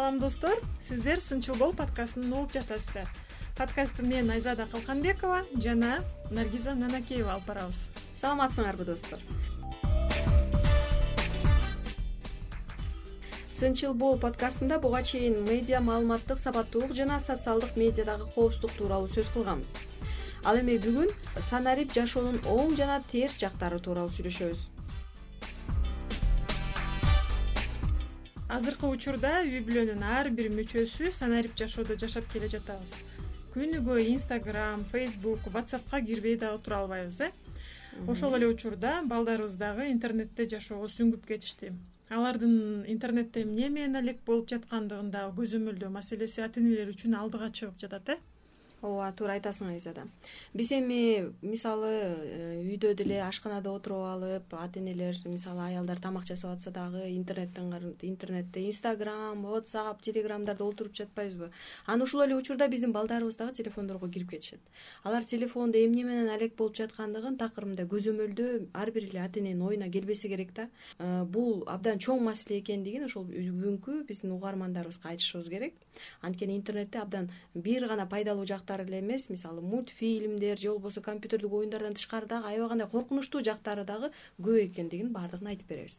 салам достор. Сиздер сынчыл бол подкастын угуп жатасыздар подкастты мен айзада калканбекова жана наргиза нанакеева алып барабыз. Саламатсыңарбы достор. Сынчыл бол подкастында буга чейин медиа маалыматтык сабаттуулук жана социалдык медиадагы коопсуздук тууралуу сөз кылганбыз ал эми бүгүн санарип жашоонун оң жана терс жактары тууралуу сүйлөшөбүз азыркы учурда үй бүлөнүн ар бир мүчөсү санарип жашоодо жашап келе жатабыз. Күнү бою инстаграм фейсбук whatsappка кирбей дагы тура албайбыз э? Ошол эле учурда балдарыбыз дагы интернетте жашоого сүңгүп кетишти. Алардын интернетте эмне менен элек болуп жаткандыгын дагы көзөмөлдөө маселеси ата энелер үчүн алдыга чыгып жатат э ооба туура айтасың айзада биз эми мисалы э, үйдө деле ашканада отуруп алып ата энелер мисалы аялдар тамак жасап атса дагы интернеттен интернетте инстаграм whatsapp телеграмдарда олтуруп жатпайбызбы? Анан ушул эле учурда биздин балдарыбыз дагы телефондорго кирип кетишет. Алар телефондо эмне менен алек болуп жаткандыгын такыр мындай көзөмөлдөө ар бир эле ата эненин оюна келбесе керек да. Э, бул абдан чоң маселе экендигин ошол бүгүнкү биздин угармандарыбызга айтышыбыз керек. Анткени интернетте абдан бир гана пайдалуу жактар эле эмес. Мисалы мультфильмдер же болбосо компьютердик оюндардан тышкары дагы аябай кандай коркунучтуу жактары дагы көп экендигин баардыгын айтып беребиз.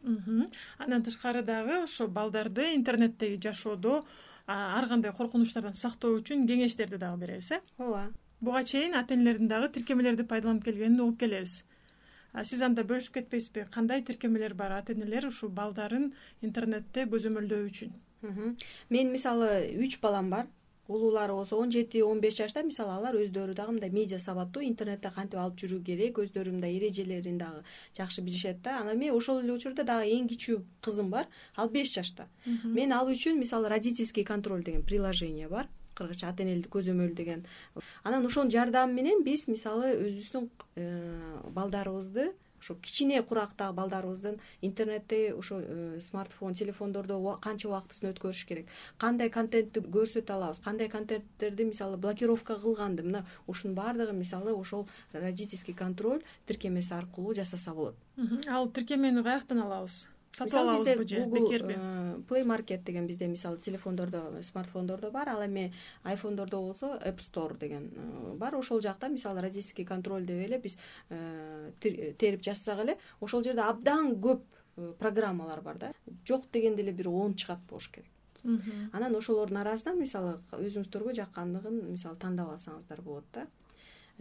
Андан тышкары дагы ошо балдарды интернеттеги жашоодо ар кандай коркунучтардан сактоо үчүн кеңештерди дагы беребиз э? Ооба. Буга чейин ата энелердин дагы тиркемелерди пайдаланып келгенин угуп келебиз. Сиз анда бөлүшүп кетпейсизби? Кандай тиркемелер бар ата энелер ушул балдарын интернетте көзөмөлдөө үчүн? Менин мисалы үч балам бар улуулары болсо он жети он беш жашта мисалы алар өздөрү дагы мындай медиа сабаттуу интернетте кантип алып жүрүү керек өздөрү мындай эрежелерин дагы жакшы билишет да. Анан мен ошол эле учурда дагы эң кичүү кызым бар ал беш жашта. Мен ал үчүн мисалы родительский контроль деген приложение бар кыргызча ата энелик көзөмөл деген. Анан ошонун жардамы менен биз мисалы өзүбүздүн э, балдарыбызды ошо кичине курактагы балдарыбыздын интернетте ошо э, смартфон телефондордо канча убактысын өткөрүш керек. Кандай контентти көрсөтө алабыз? Кандай контенттерди мисалы блокировка кылганды? Мына ушунун баардыгын мисалы ошол родительский контроль тиркемеси аркылуу жасаса болот. Ал тиркемени каяктан алабыз сатып алабызбы же бекерби. play market деген бизде мисалы телефондордо смартфондордо бар ал эми айфондордо болсо app store деген э, бар. Ошол жакта мисалы родительский контроль деп эле биз э, терип жазсак эле ошол жерде абдан көп э, программалар бар да. Жок дегенде эле бир он чыгат болуш керек. Анан ошолордун арасынан мисалы өзүңүздөргө жаккандыгын мисалы тандап алсаңыздар болот да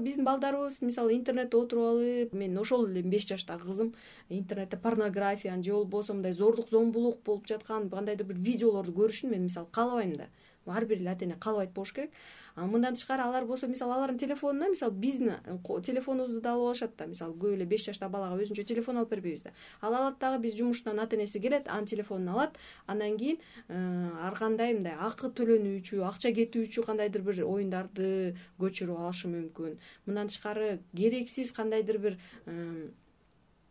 биздин балдарыбыз мисалы интернетте отуруп алып мен ошол эле беш жаштагы кызым интернетте порнографияны же болбосо мындай зордук зомбулук болуп жаткан кандайдыр бир видеолорду көрүшүн мен мисалы каалабайм да. Ар бир эле ата эне каалабайт болуш керек мындан тышкары алар болсо мисалы алардын телефонуна мисалы биздин телефонубузду да алып алышат да. Мисалы көп эле беш жаштагы балага өзүнчө телефон алып бербейбиз да. Ал алат дагы биз жумуштан ата энеси келет анын телефонун алат. Андан кийин э, ар кандай мындай акы төлөнүүчү акча кетүүчү кандайдыр бир оюндарды көчүрүп алышы мүмкүн. Мындан тышкары керексиз кандайдыр бир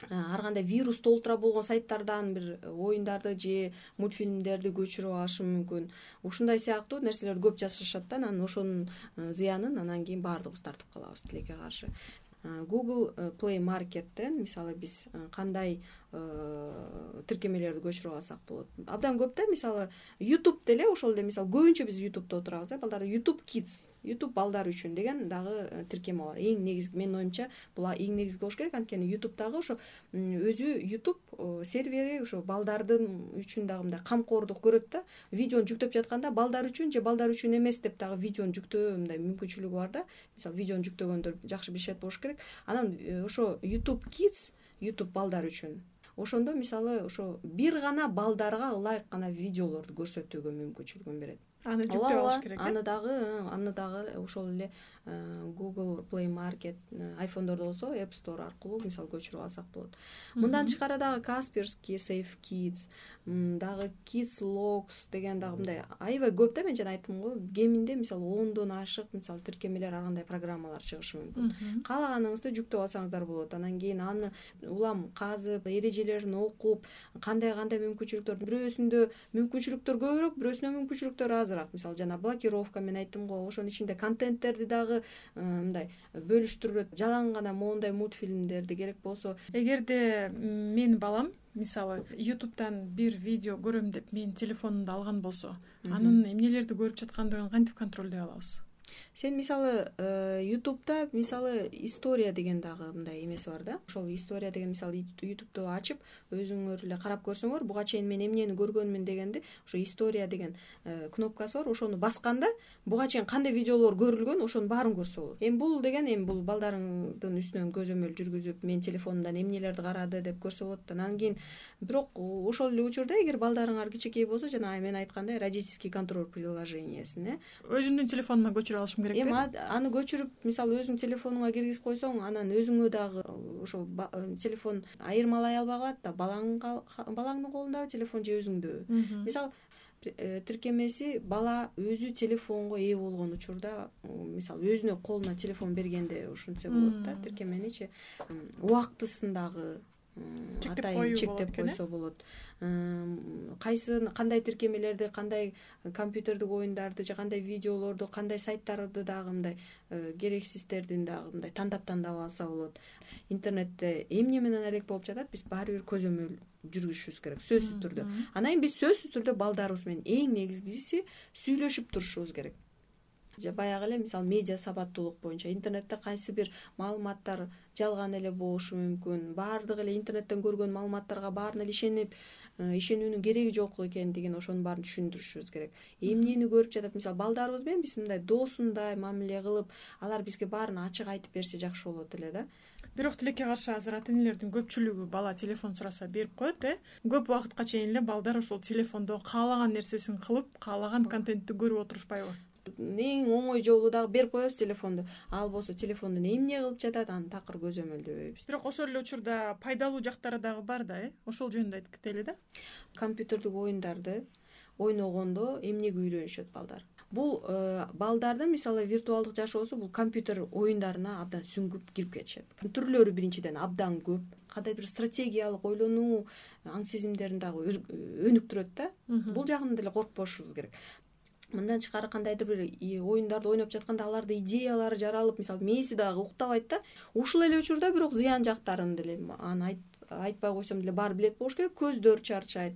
ар кандай вирус толтура болгон сайттардан бир оюндарды же мультфильмдерди көчүрүп алышы мүмкүн. Ушундай сыяктуу нерселерди көп жасашат да анан ошонун зыянын анан кийин баардыгыбыз тартып калабыз тилекке каршы. Google play markettен мисалы биз кандай Э, тиркемелерди көчүрүп алсак болот. Абдан көп да мисалы youtube деле ошол эле мисалы көбүнчө биз ютубта отурабыз э балдар youtube kids youtube балдар үчүн деген дагы э, тиркеме бар. Эң негизги менин оюмча бул эң негизги болуш керек. Анткени ютубтагы ошо өзү youtube э, сервери ошо балдардын үчүн дагы мындай камкордук көрөт да видеону жүктөп жатканда балдар үчүн же балдар үчүн эмес деп дагы видеону жүктөө мындай мүмкүнчүлүгү бар да. Мисалы видеону жүктөгөндөр жакшы билишет болуш керек. Анан ошо youtube kids youtube балдар үчүн ошондо мисалы ошо бир гана балдарга ылайык гана видеолорду көрсөтүүгө мүмкүнчүлүгүн берет. Аны жүктөп алыш керек э? Аны дагы аны дагы ошол эле google play market э, айфондордо болсо app store аркылуу мисалы көчүрүп алсак болот. Мындан тышкары дагы касперский safe kids дагы kids logs деген дагы мындай аябай көп да мен жана айттым го кеминде мисалы ондон ашык мисалы тиркемелер ар кандай программалар чыгышы мүмкүн. Каалаганыңызды жүктөп алсаңыздар болот. Анан кийин аны улам казып эрежелерин окуп кандай кандай мүмкүнчүлүктөр бирөөсүндө мүмкүнчүлүктөр көбүрөөк бирөөсүндө мүмкүнчүлүктөр аз мисалы жана блокировка мен айттым го ошонун ичинде контенттерди дагы дагы мындай бөлүштүрөт жалаң гана моундай мультфильмдерди керек болсо. Эгерде менин балам мисалы ютубтан бир видео көрөм деп менин телефонумду алган болсо анын эмнелерди көрүп жаткандыгын кантип контролдой алабыз сен мисалы э, ютубта мисалы история деген дагы мындай эмеси бар да? Ошол история деген мисалы ютубту ачып өзүңөр эле карап көрсөңөр буга чейин мен эмнени көргөнмүн дегенди ошо история деген э, кнопкасы бар ошону басканда буга чейин кандай видеолор көрүлгөн ошонун баарын көрсө болот. Эми бул деген эми бул балдарыңдын үстүнөн көзөмөл жүргүзүп менин телефонумдан эмнелерди карады деп көрсө болот да. Анан кийин бирок ошол эле учурда эгер балдарыңар кичинекей болсо жанагы мен айткандай родительский контроль приложениясын э өзүмдүн телефонума көчүрүп алышым керек эми аны көчүрүп мисалы өзүңдүн телефонуңа киргизип койсоң анан өзүңө дагы ошо телефон айырмалай албай калат да балаңдын колундабы телефон же өзүңдөбү мисалы э, тиркемеси бала өзү телефонго ээ болгон учурда мисалы өзүнө колуна телефон бергенде ушинтсе болот да тиркеменичи убактысын дагы атайын чектеп койсо болот. Кайсы кандай тиркемелерди кандай компьютердик оюндарды же кандай видеолорду кандай сайттарды дагы мындай э, керексиздердин дагы мындай тандап тандап алса болот. Интернетте эмне менен алек болуп жатат биз баары бир көзөмөл жүргүзүшүбүз керек сөзсүз түрдө. анан кийин биз сөзсүз түрдө балдарыбыз менен эң негизгиси сүйлөшүп турушубуз керек же баягы эле мисалы медиа сабаттуулук боюнча интернетте кайсы бир маалыматтар жалган эле болушу мүмкүн баардыгы эле интернеттен көргөн маалыматтарга баарына эле ишенип э, ишенүүнүн кереги жок экендигин ошонун баарын түшүндүрүшүбүз керек. Эмнени көрүп жатат? Мисалы балдарыбыз менен биз мындай досундай мамиле кылып алар бизге баарын ачык айтып берсе жакшы болот эле да. Бирок тилекке каршы азыр ата энелердин көпчүлүгү бала телефон сураса берип коет э? Көп убакытка чейин эле балдар ушул телефондо каалаган нерсесин кылып каалаган контентти көрүп отурушпайбы эң оңой жолу дагы берип коебуз телефонду. Ал болсо телефондон эмне кылып жатат аны такыр көзөмөлдөбөйбүз бирок ошол эле учурда пайдалуу жактары дагы бар да э? Ошол жөнүндө айтып кетели да? Компьютердик оюндарды ойногондо эмнеге үйрөнүшөт балдар? Бул э, балдардын мисалы виртуалдык жашоосу бул компьютер оюндарына абдан сүңгүп кирип кетишет. Түрлөрү биринчиден абдан көп. Кандай бир стратегиялык ойлонуу аң сезимдерин дагы өнүктүрөт да. Бул жагынан деле коркпошубуз керек мындан тышкары кандайдыр бир оюндарды ойноп жатканда аларда идеялары жаралып мисалы мээси дагы уктабайт да ушул эле учурда бирок зыян жактарын деле аны айтпай койсом деле баары билет болуш керек көздөр чарчайт.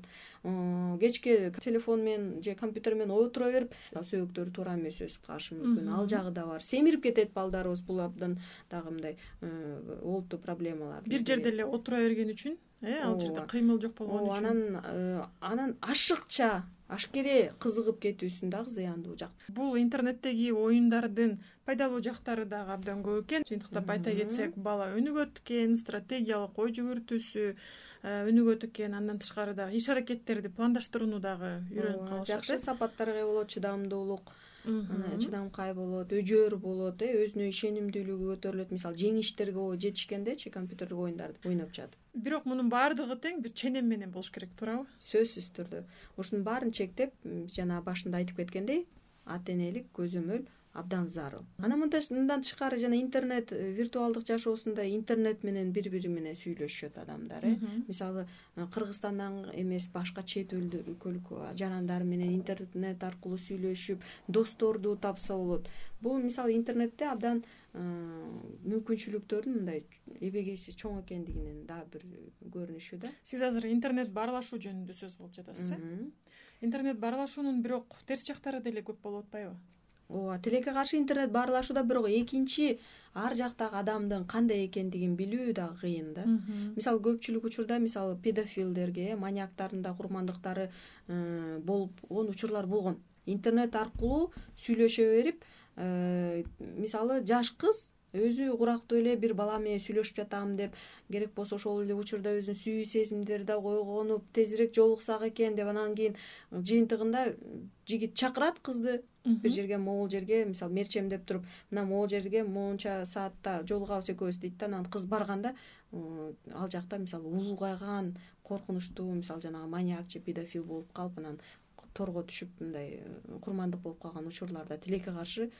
Кечке телефон менен же компьютер менен отура берип сөөктөрү туура эмес өсүп калышы мүмкүн. Ал жагы да бар. Семирип кетет балдарыбыз бул абдан дагы мындай олуттуу проблемалар бир жерде эле отура берген үчүн э ал жерде кыймыл жок болгон үчүн. анан э, анан ашыкча ашкере кызыгып кетүүсүнүн дагы зыяндуу жак. Бул интернеттеги оюндардын пайдалуу жактары дагы абдан көп экен. Жыйынтыктап айта кетсек бала өнүгөт экен стратегиялык ой жүгүртүүсү э, өнүгөт экен. Андан тышкары дагы иш аракеттерди пландаштырууну дагы үйрөнүп калышат жакшы сапаттарга ээ болот чыдамдуулук анан чыдамкай болот өжөр болот э өзүнө ишенимдүүлүгү көтөрүлөт мисалы жеңиштерге жетишкендечи компьютердик оюндарды ойноп жатып. Бирок мунун баардыгы тең бир ченем менен болуш керек туурабы? Сөзсүз түрдө. Ушунун баарын чектеп жанагы башында айтып кеткендей ата энелик көзөмөл абдан зарыл. Анан мындан тышкары жана интернет э, виртуалдык жашоосунда интернет менен бири бири менен сүйлөшүшөт адамдар э. Мисалы э, кыргызстандан эмес башка чет өлкөлүк жарандар менен интернет аркылуу сүйлөшүп досторду тапса болот. Бул мисалы интернетте абдан э, мүмкүнчүлүктөрдүн мындай эбегейсиз чоң экендигинин дагы бир көрүнүшү да. Сиз азыр интернет баарлашуу жөнүндө сөз кылып жатасыз э? Интернет баарлашуунун бирок терс жактары деле көп болуп атпайбы ооба тилекке каршы интернет баарлашууда бирок экинчи ар жактагы адамдын кандай экендигин билүү дагы кыйын да. Мисалы көпчүлүк учурда мисалы педофилдерге маньяктардын да курмандыктары э, болгон учурлар болгон. Интернет аркылуу сүйлөшө берип э, мисалы жаш кыз өзү курактуу эле бир бала менен сүйлөшүп жатам деп керек болсо ошол эле учурда өзүнүн сүйүү сезимдери да койгонуп тезирээк жолуксак экен деп анан кийин жыйынтыгында жигит чакырат кызды. Бир жерге могул жерге мисалы мерчемдеп туруп мына могул жерге моунча саатта жолугабыз экөөбүз дейт да анан кыз барганда ал жакта мисалы улгайган коркунучтуу мисалы жанагы маньяк же педофил болуп калып анан торго түшүп мындай э, курмандык болуп калган учурлар да тилекке каршы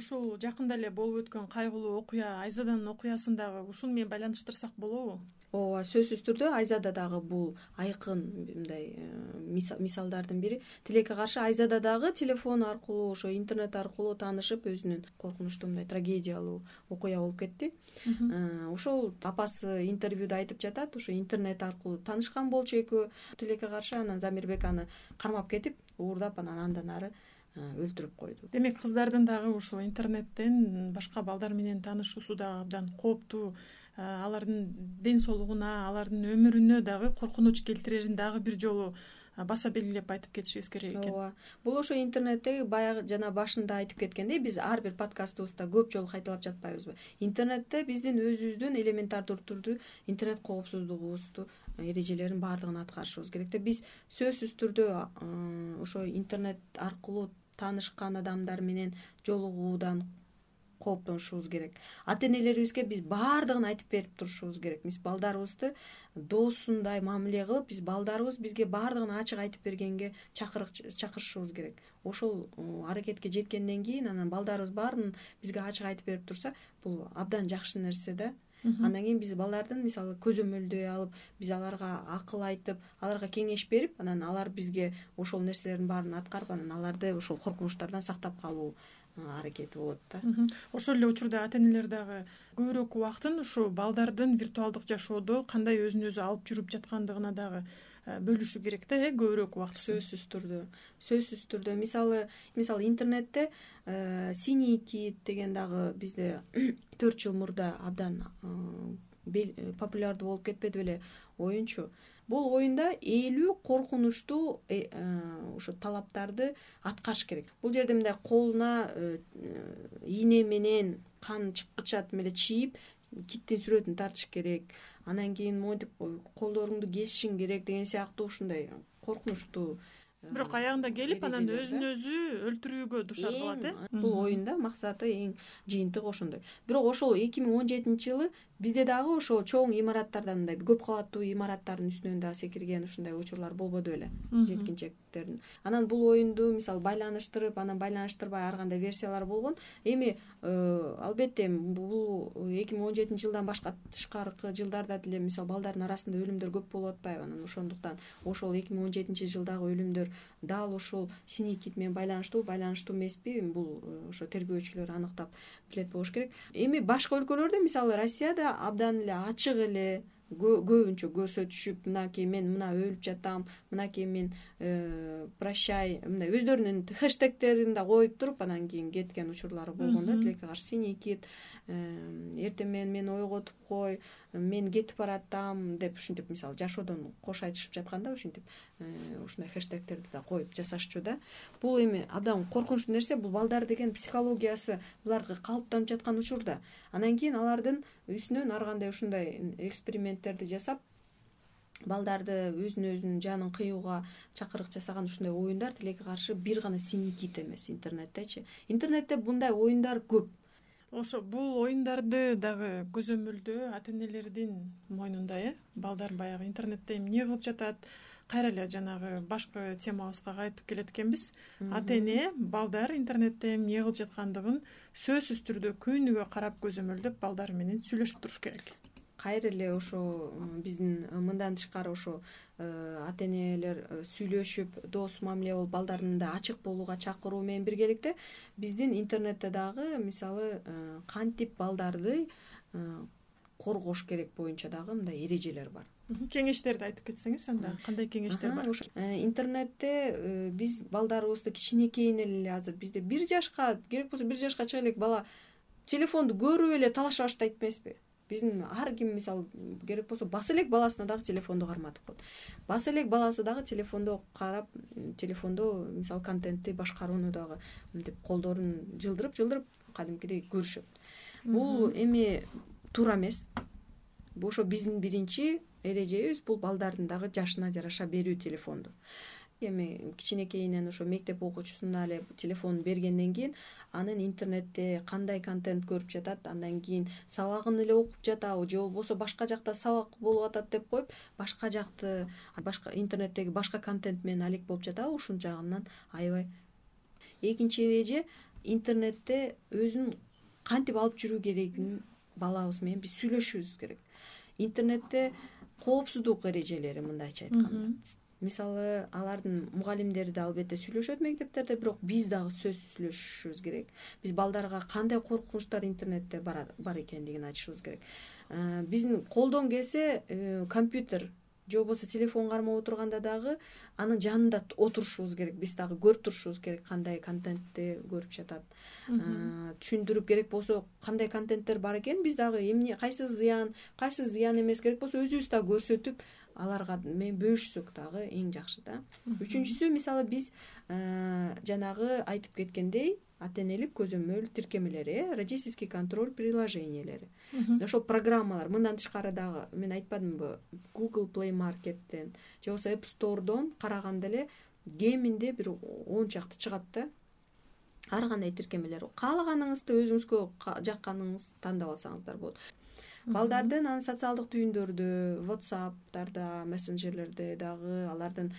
ушул жакында эле болуп өткөн кайгылуу окуя айзаданын окуясын дагы ушуну менен байланыштырсак болобу ооба сөзсүз түрдө айзада дагы бул айкын мындай э, мисалдардын бири. Тилекке каршы айзада дагы телефон аркылуу ошо интернет аркылуу таанышып өзүнүн коркунучтуу мындай трагедиялуу окуя болуп кетти. Э, ошол апасы интервьюда айтып жатат ошо интернет аркылуу таанышкан болчу экөө тилекке каршы анан замирбек аны кармап кетип уурдап анан андан ары э, өлтүрүп койду. Демек кыздардын дагы ушул интернеттен башка балдар менен таанышуусу дагы абдан кооптуу алардын ден соолугуна алардын өмүрүнө дагы коркунуч келтирерин дагы бир жолу баса белгилеп айтып кетишибиз керек экен. Ооба. Бул ошо интернеттеги баягы жана башында айтып кеткендей биз ар бир подкастыбызда көп жолу кайталап жатпайбызбы. Интернетте биздин өзүбүздүн элементардуу түрдүү интернет коопсуздугубузду эрежелерин баардыгын аткарышыбыз керек да. Биз сөзсүз түрдө ошо интернет аркылуу таанышкан адамдар менен жолугуудан кооптонушубуз керек. Ата энелерибизге биз баардыгын айтып берип турушубуз керек. Биз балдарыбызды досундай мамиле кылып биз балдарыбыз бизге баардыгын ачык айтып бергенге чакырышыбыз керек. Ошол аракетке жеткенден кийин анан балдарыбыз баарын бизге ачык айтып берип турса бул абдан жакшы нерсе да. Андан кийин биз балдардын мисалы көзөмөлдөй алып биз аларга акыл айтып аларга кеңеш берип анан алар бизге ошол нерселердин баарын аткарып анан аларды ошол коркунучтардан сактап калуу аракети болот да. Ошол эле учурда ата энелер дагы көбүрөөк убактын ушу балдардын виртуалдык жашоодо кандай өзүн өзү алып жүрүп жаткандыгына дагы э, бөлүшү керек да э көбүрөөк убакыт сөзсүз түрдө сөзсүз түрдө. Мисалы мисалы интернетте э, синий кит деген дагы бизде төрт жыл мурда абдан э, популярдуу болуп кетпеди беле оюнчу бул оюнда элүү коркунучтуу ошо э, талаптарды аткарыш керек. Бул жерде мындай колуна э, ийне менен кан чыккычат эле чийип киттин сүрөтүн тартыш керек. Анан кийин монтип колдоруңду кесишиң керек деген сыяктуу ушундай коркунучтуу бирок аягында келип анан өзүн өзү өлтүрүүгө дуушар кылат э? бул оюнда максаты эң жыйынтыгы ошондой. Бирок ошол эки миң он жетинчи жылы бизде дагы ошол чоң имараттардан мындай көп кабаттуу имараттардын үстүнөн дагы секирген ушундай учурлар болбоду беле анан бул оюнду мисалы байланыштырып анан байланыштырбай ар кандай версиялар болгон. Эми э, албетте бул эки миң он жетинчи жылдан башка тышкаркы жылдарда деле мисалы балдардын арасында өлүмдөр көп болуп атпайбы. Анан ошондуктан ошол эки миң он жетинчи жылдагы өлүмдөр дал ушул синий кит менен байланыштуу байланыштуу эмеспи. Бул э, ошо тергөөчүлөр аныктап билет болуш керек. Эми башка өлкөлөрдө мисалы россияда абдан эле ачык эле көбүнчө көрсөтүшүп мынакей мен мына өлүп жатам мынакей мен э, прощай мындай өздөрүнүн хештегтерин да коюп туруп анан кийин кеткен учурлары болгон да тилекке каршы синий кит эртең менен мени ойготуп кой мен кетип баратам деп ушинтип мисалы жашоодон кош айтышып жатканда ушинтип э, ушундай хештегтерди да коюп жасашчу да. Бул эми абдан коркунучтуу нерсе бул балдар деген психологиясы булардыкы калыптанып жаткан учурда анан кийин алардын үстүнөн ар кандай ушундай эксперименттерди жасап балдарды өзүн өзүнүн жанын кыюуга чакырык жасаган ушундай оюндар тилекке каршы бир гана синий кит эмес интернеттечи интернетте мындай оюндар көп. Ошо бул оюндарды дагы көзөмөлдөө ата энелердин мойнунда э? Балдар баягы интернетте эмне кылып жатат кайра эле жанагы башкы темабызга кайтып келет экенбиз. Ата эне балдар интернетте эмне кылып жаткандыгын сөзсүз түрдө күнүгө карап көзөмөлдөп балдары менен сүйлөшүп туруш керек. Кайра эле ошо биздин мындан тышкары ошо Э, ата энелер э, сүйлөшүп дос мамиле болуп балдарды мындай ачык болууга чакыруу менен биргеликте биздин интернетте дагы мисалы э, кантип балдарды коргош керек боюнча дагы мындай эрежелер бар кеңештерди айтып кетсеңиз анда кандай кеңештер бар? интернетте биз балдарыбызды кичинекейинен эле азыр бизде бир жашка керек болсо бир жашка чыга элек бала телефонду көрүп эле талаша баштайт эмеспи. Биздин ар ким мисалы керек болсо баса элек баласына дагы телефонду карматып коет баса элек баласы дагы телефондо карап телефондо мисалы контентти башкарууну дагы мынтип колдорун жылдырып жылдырып кадимкидей көрүшөт. Бул эми туура эмес. Ошо биздин биринчи эрежебиз бул балдардын дагы жашына жараша берүү телефонду. Эми кичинекейинен ошо мектеп окуучусуна эле телефонун бергенден кийин анын интернетте кандай контент көрүп жатат андан кийин сабагын эле окуп жатабы же болбосо башка жакта сабак болуп атат деп коюп башка жакты башка интернеттеги башка контент менен алек болуп жатабы ушул жагынан аябай. Экинчи эреже интернетте өзүн кантип алып жүрүү керегин балабыз менен биз сүйлөшүшүбүз керек. Интернетте коопсуздук эрежелери мындайча айтканда. Мисалы алардын мугалимдери да албетте сүйлөшөт мектептерде бирок биз дагы сөзсүз сүйлөшүшүбүз керек. Биз балдарга кандай коркунучтар интернетте бар экендигин айтышыбыз керек. Э, биздин колдон келсе э, компьютер же болбосо телефон кармап отурганда дагы анын жанында отурушубуз керек. Биз дагы көрүп турушубуз керек кандай контентти көрүп жатат. Э, түшүндүрүп керек болсо кандай контенттер бар экенин биз дагы эмне кайсы зыян кайсы зыян эмес керек болсо өзүбүз дагы көрсөтүп аларга менен бөлүшсөк дагы эң жакшы да. Үчүнчүсү мисалы биз э, жанагы айтып кеткендей ата энелик көзөмөл тиркемелери э родительский контроль приложениялери ошол программалар мындан тышкары дагы мен айтпадымбы google play markettен же болбосо app storeдон караганда эле кеминде бир он чакты чыгат да. Ар кандай тиркемелер. Каалаганыңызды өзүңүзгө жакканыңызды тандап алсаңыздар болот. Балдардын анан социалдык түйүндөрдө whatsappтарда мессенджерлерде дагы алардын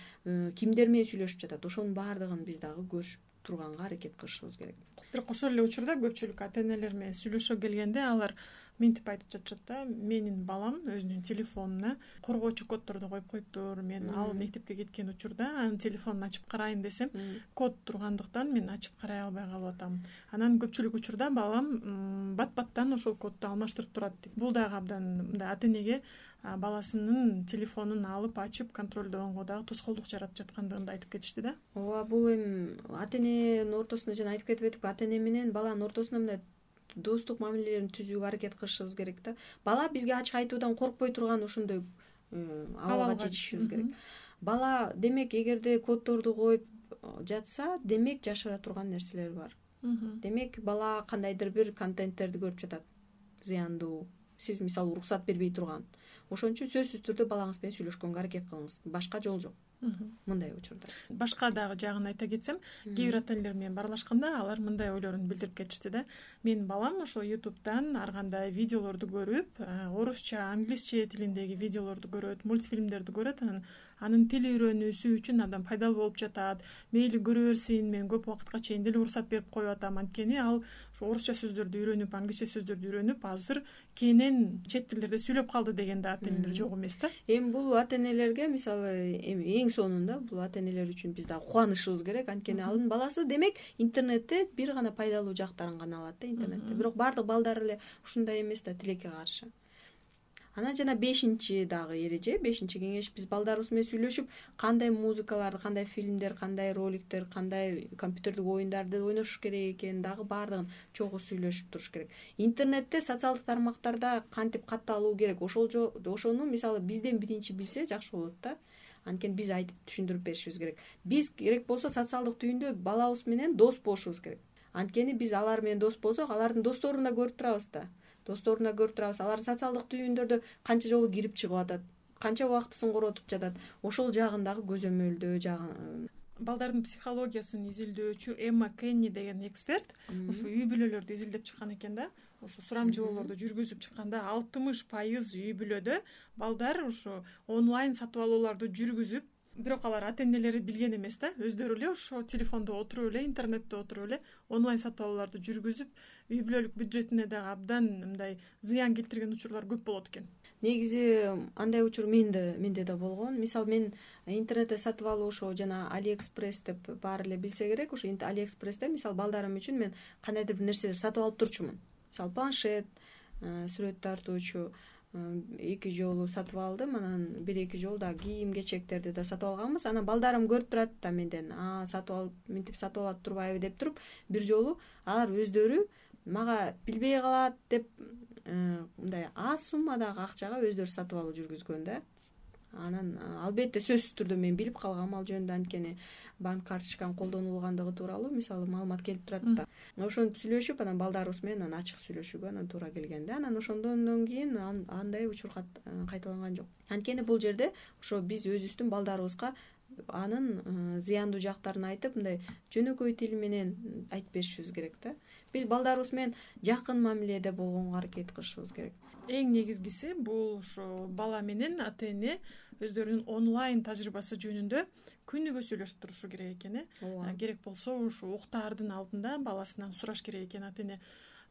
кимдер менен сүйлөшүп жатат. Ошонун баардыгын биз дагы көрүшүп турганга аракет кылышыбыз керек. Бирок ошол эле учурда көпчүлүк ата энелер менен сүйлөшө келгенде алар мынтип айтып жатышат да менин балам өзүнүн телефонуна коргоочу коддорду коюп коюптур мен ал мектепке кеткен учурда анын телефонун ачып карайын десем код тургандыктан мен ачып карай албай калып атам анан көпчүлүк учурда балам бат баттан ошол кодду алмаштырып турат дейт бул дагы абдан мындай ата энеге баласынын телефонун алып ачып контролдогонго дагы тоскоолдук жаратып жаткандыгын да айтып кетишти да. Ооба бул эми ата эненин ортосунда жана айтып кетип атпайбы ата эне менен баланын ортосунда мындай достук мамилелерин түзүүгө аракет кылышыбыз керек да. Бала бизге ачык айтуудан коркпой турган ошондой э, абалга жетишибиз керек. Бала демек эгерде коддорду коюп э, жатса демек жашыра турган нерселер бар. Демек бала кандайдыр бир контенттерди көрүп жатат зыяндуу сиз мисалы уруксат бербей турган ошон үчүн сөзсүз түрдө балаңыз менен сүйлөшкөнгө аракет кылыңыз. Башка жол жок. Мындай учурда. Башка дагы жагын айта кетсем кээ бир ата энелер менен баарлашканда алар мындай ойлорун билдирип кетишти да. Менин балам ошо ютубтан ар кандай видеолорду көрүп э, орусча англисче тилиндеги видеолорду көрөт мультфильмдерди көрөт анан анын тил үйрөнүүсү үчүн абдан пайдалуу болуп жатат. Мейли көрө берсин мен көп убакытка чейин деле уруксат берип коюп атам. Анткени ал ушу орусча сөздөрдү үйрөнүп англисче сөздөрдү үйрөнүп азыр кенен чет тилдерде сүйлөп калды деген да ата энелер жок эмес да. Эми бул ата энелерге мисалы эми эң сонунда бул ата энелер үчүн биз дагы кубанышыбыз керек. Анткени анын баласы демек интернетте бир гана пайдалуу жактарын гана алат да интернетте. Бирок баардык балдар эле ушундай эмес да тилекке каршы анан жана бешинчи дагы эреже бешинчи кеңеш. Биз балдарыбыз менен сүйлөшүп кандай музыкаларды кандай фильмдер кандай роликтер кандай компьютердик оюндарды ойношуш керек экенин дагы баардыгын чогуу сүйлөшүп туруш керек. Интернетте социалдык тармактарда кантип катталуу керек? Ошол ошону мисалы бизден биринчи билсе жакшы болот да. Анткени биз айтып түшүндүрүп беришибиз керек. Биз керек болсо социалдык түйүндө балабыз менен дос болушубуз керек. Анткени биз алар менен дос болсок алардын досторун да көрүп турабыз да досторун да көрүп турабыз. Алар социалдык түйүндөрдө канча жолу кирип чыгып атат канча убактысын коротуп жатат. Ошол жагын дагы көзөмөлдөө жагын балдардын психологиясын изилдөөчү эмма кенни деген эксперт ушу үй бүлөлөрдү изилдеп чыккан экен да. Ушу сурамжылоолорду жүргүзүп чыкканда алтымыш пайыз үй бүлөдө балдар ушу онлайн сатып алууларды жүргүзүп бирок алар ата энелери билген эмес да өздөрү эле ошо телефондо отуруп эле интернетте отуруп эле онлайн сатып алууларды жүргүзүп үй бүлөлүк бюджетине дагы абдан мындай зыян келтирген учурлар көп болот экен. Негизи андай учур менде менде да болгон. Мисалы мен интернетте сатып алуу ошо жана экспресс деп баары эле билсе керек ошо экспрессте мисалы балдарым үчүн мен кандайдыр бир нерселерди сатып алып турчумун. Мисалы планшет э, сүрөт тартуучу эки жолу сатып алдым анан бир эки жолу дагы кийим кечектерди да сатып алганбыз. Анан балдарым көрүп турат да менден сатып алып мынтип сатып алып турбайбы деп туруп бир жолу алар өздөрү мага билбей калат деп э, мындай аз суммадагы акчага өздөрү сатып алуу жүргүзгөн да. Анан албетте сөзсүз түрдө мен билип калгам ал жөнүндө анткени банк карточканын колдонулгандыгы тууралуу мисалы маалымат келип турат да. Ошентип сүйлөшүп анан балдарыбыз менен анан ачык сүйлөшүүгө анан туура келген да. Анан ошондон кийин андай учур э, кайталанган жок. Анткени бул жерде ошо биз өзүбүздүн балдарыбызга анын э, зыяндуу жактарын айтып мындай жөнөкөй тил менен айтып беришибиз керек да. Биз балдарыбыз менен жакын мамиледе болгонго аракет кылышыбыз керек эң негизгиси бул ушу бала менен ата эне өздөрүнүн онлайн тажрыйбасы жөнүндө күнүгө сүйлөшүп турушу керек экен э? Ооба. Керек болсо ушу уктаардын алдында баласынан сураш керек экен ата эне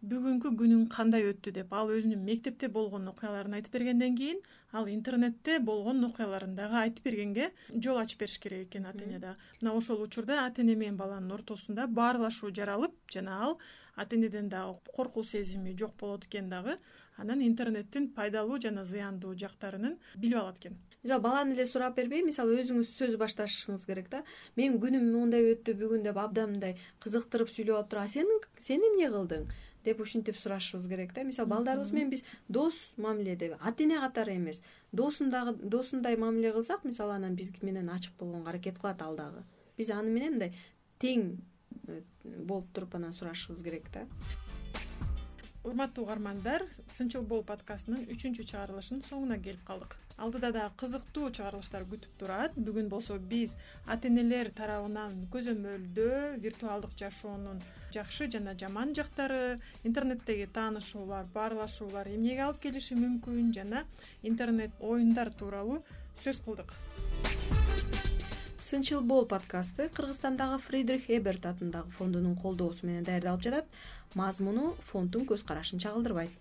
бүгүнкү күнүң кандай өттү деп. Ал өзүнүн мектепте болгон окуяларын айтып бергенден кийин ал интернетте болгон окуяларын дагы айтып бергенге жол ачып бериш керек экен ата эне дагы мына ошол учурда ата эне менен баланын ортосунда баарлашуу жаралып жана ал ата энеден дагы коркуу сезими жок болот экен дагы анан интернеттин пайдалуу жана зыяндуу жактарын билип алат экен. Мисалы баланы эле сурап бербей мисалы өзүңүз сөз башташыңыз керек да. Менин күнүм моундай өттү бүгүн деп абдан мындай кызыктырып сүйлөп алып туруп а сен сен эмне кылдың деп ушинтип сурашыбыз керек да. Мисалы балдарыбыз менен биз дос мамиледе ата эне катары эмес. Досундагы досундай мамиле кылсак мисалы анан биз менен ачык болгонго аракет кылат ал дагы биз аны менен мындай тең э, болуп туруп анан сурашыбыз керек да урматтуу угармандар сынчыл бол подкастынын үчүнчү чыгарылышынын соңуна келип калдык. Алдыда дагы кызыктуу чыгарылыштар күтүп турат. Бүгүн болсо биз ата энелер тарабынан көзөмөлдөө виртуалдык жашоонун жакшы жана жаман жактары интернеттеги таанышуулар баарлашуулар эмнеге алып келиши мүмкүн жана интернет оюндар тууралуу сөз кылдык сынчыл бол подкасты кыргызстандагы фридрих эберт атындагы фондунун колдоосу менен даярдалып жатат. Мазмуну фонддун көз карашын чагылдырбайт.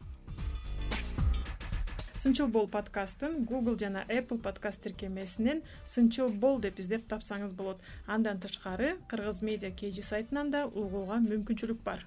Сынчыл бол подкастын google жана apple подкаст тиркемесинен сынчыл бол деп издеп тапсаңыз болот. Андан тышкары кыргыз медиа kg сайтынан да угууга мүмкүнчүлүк бар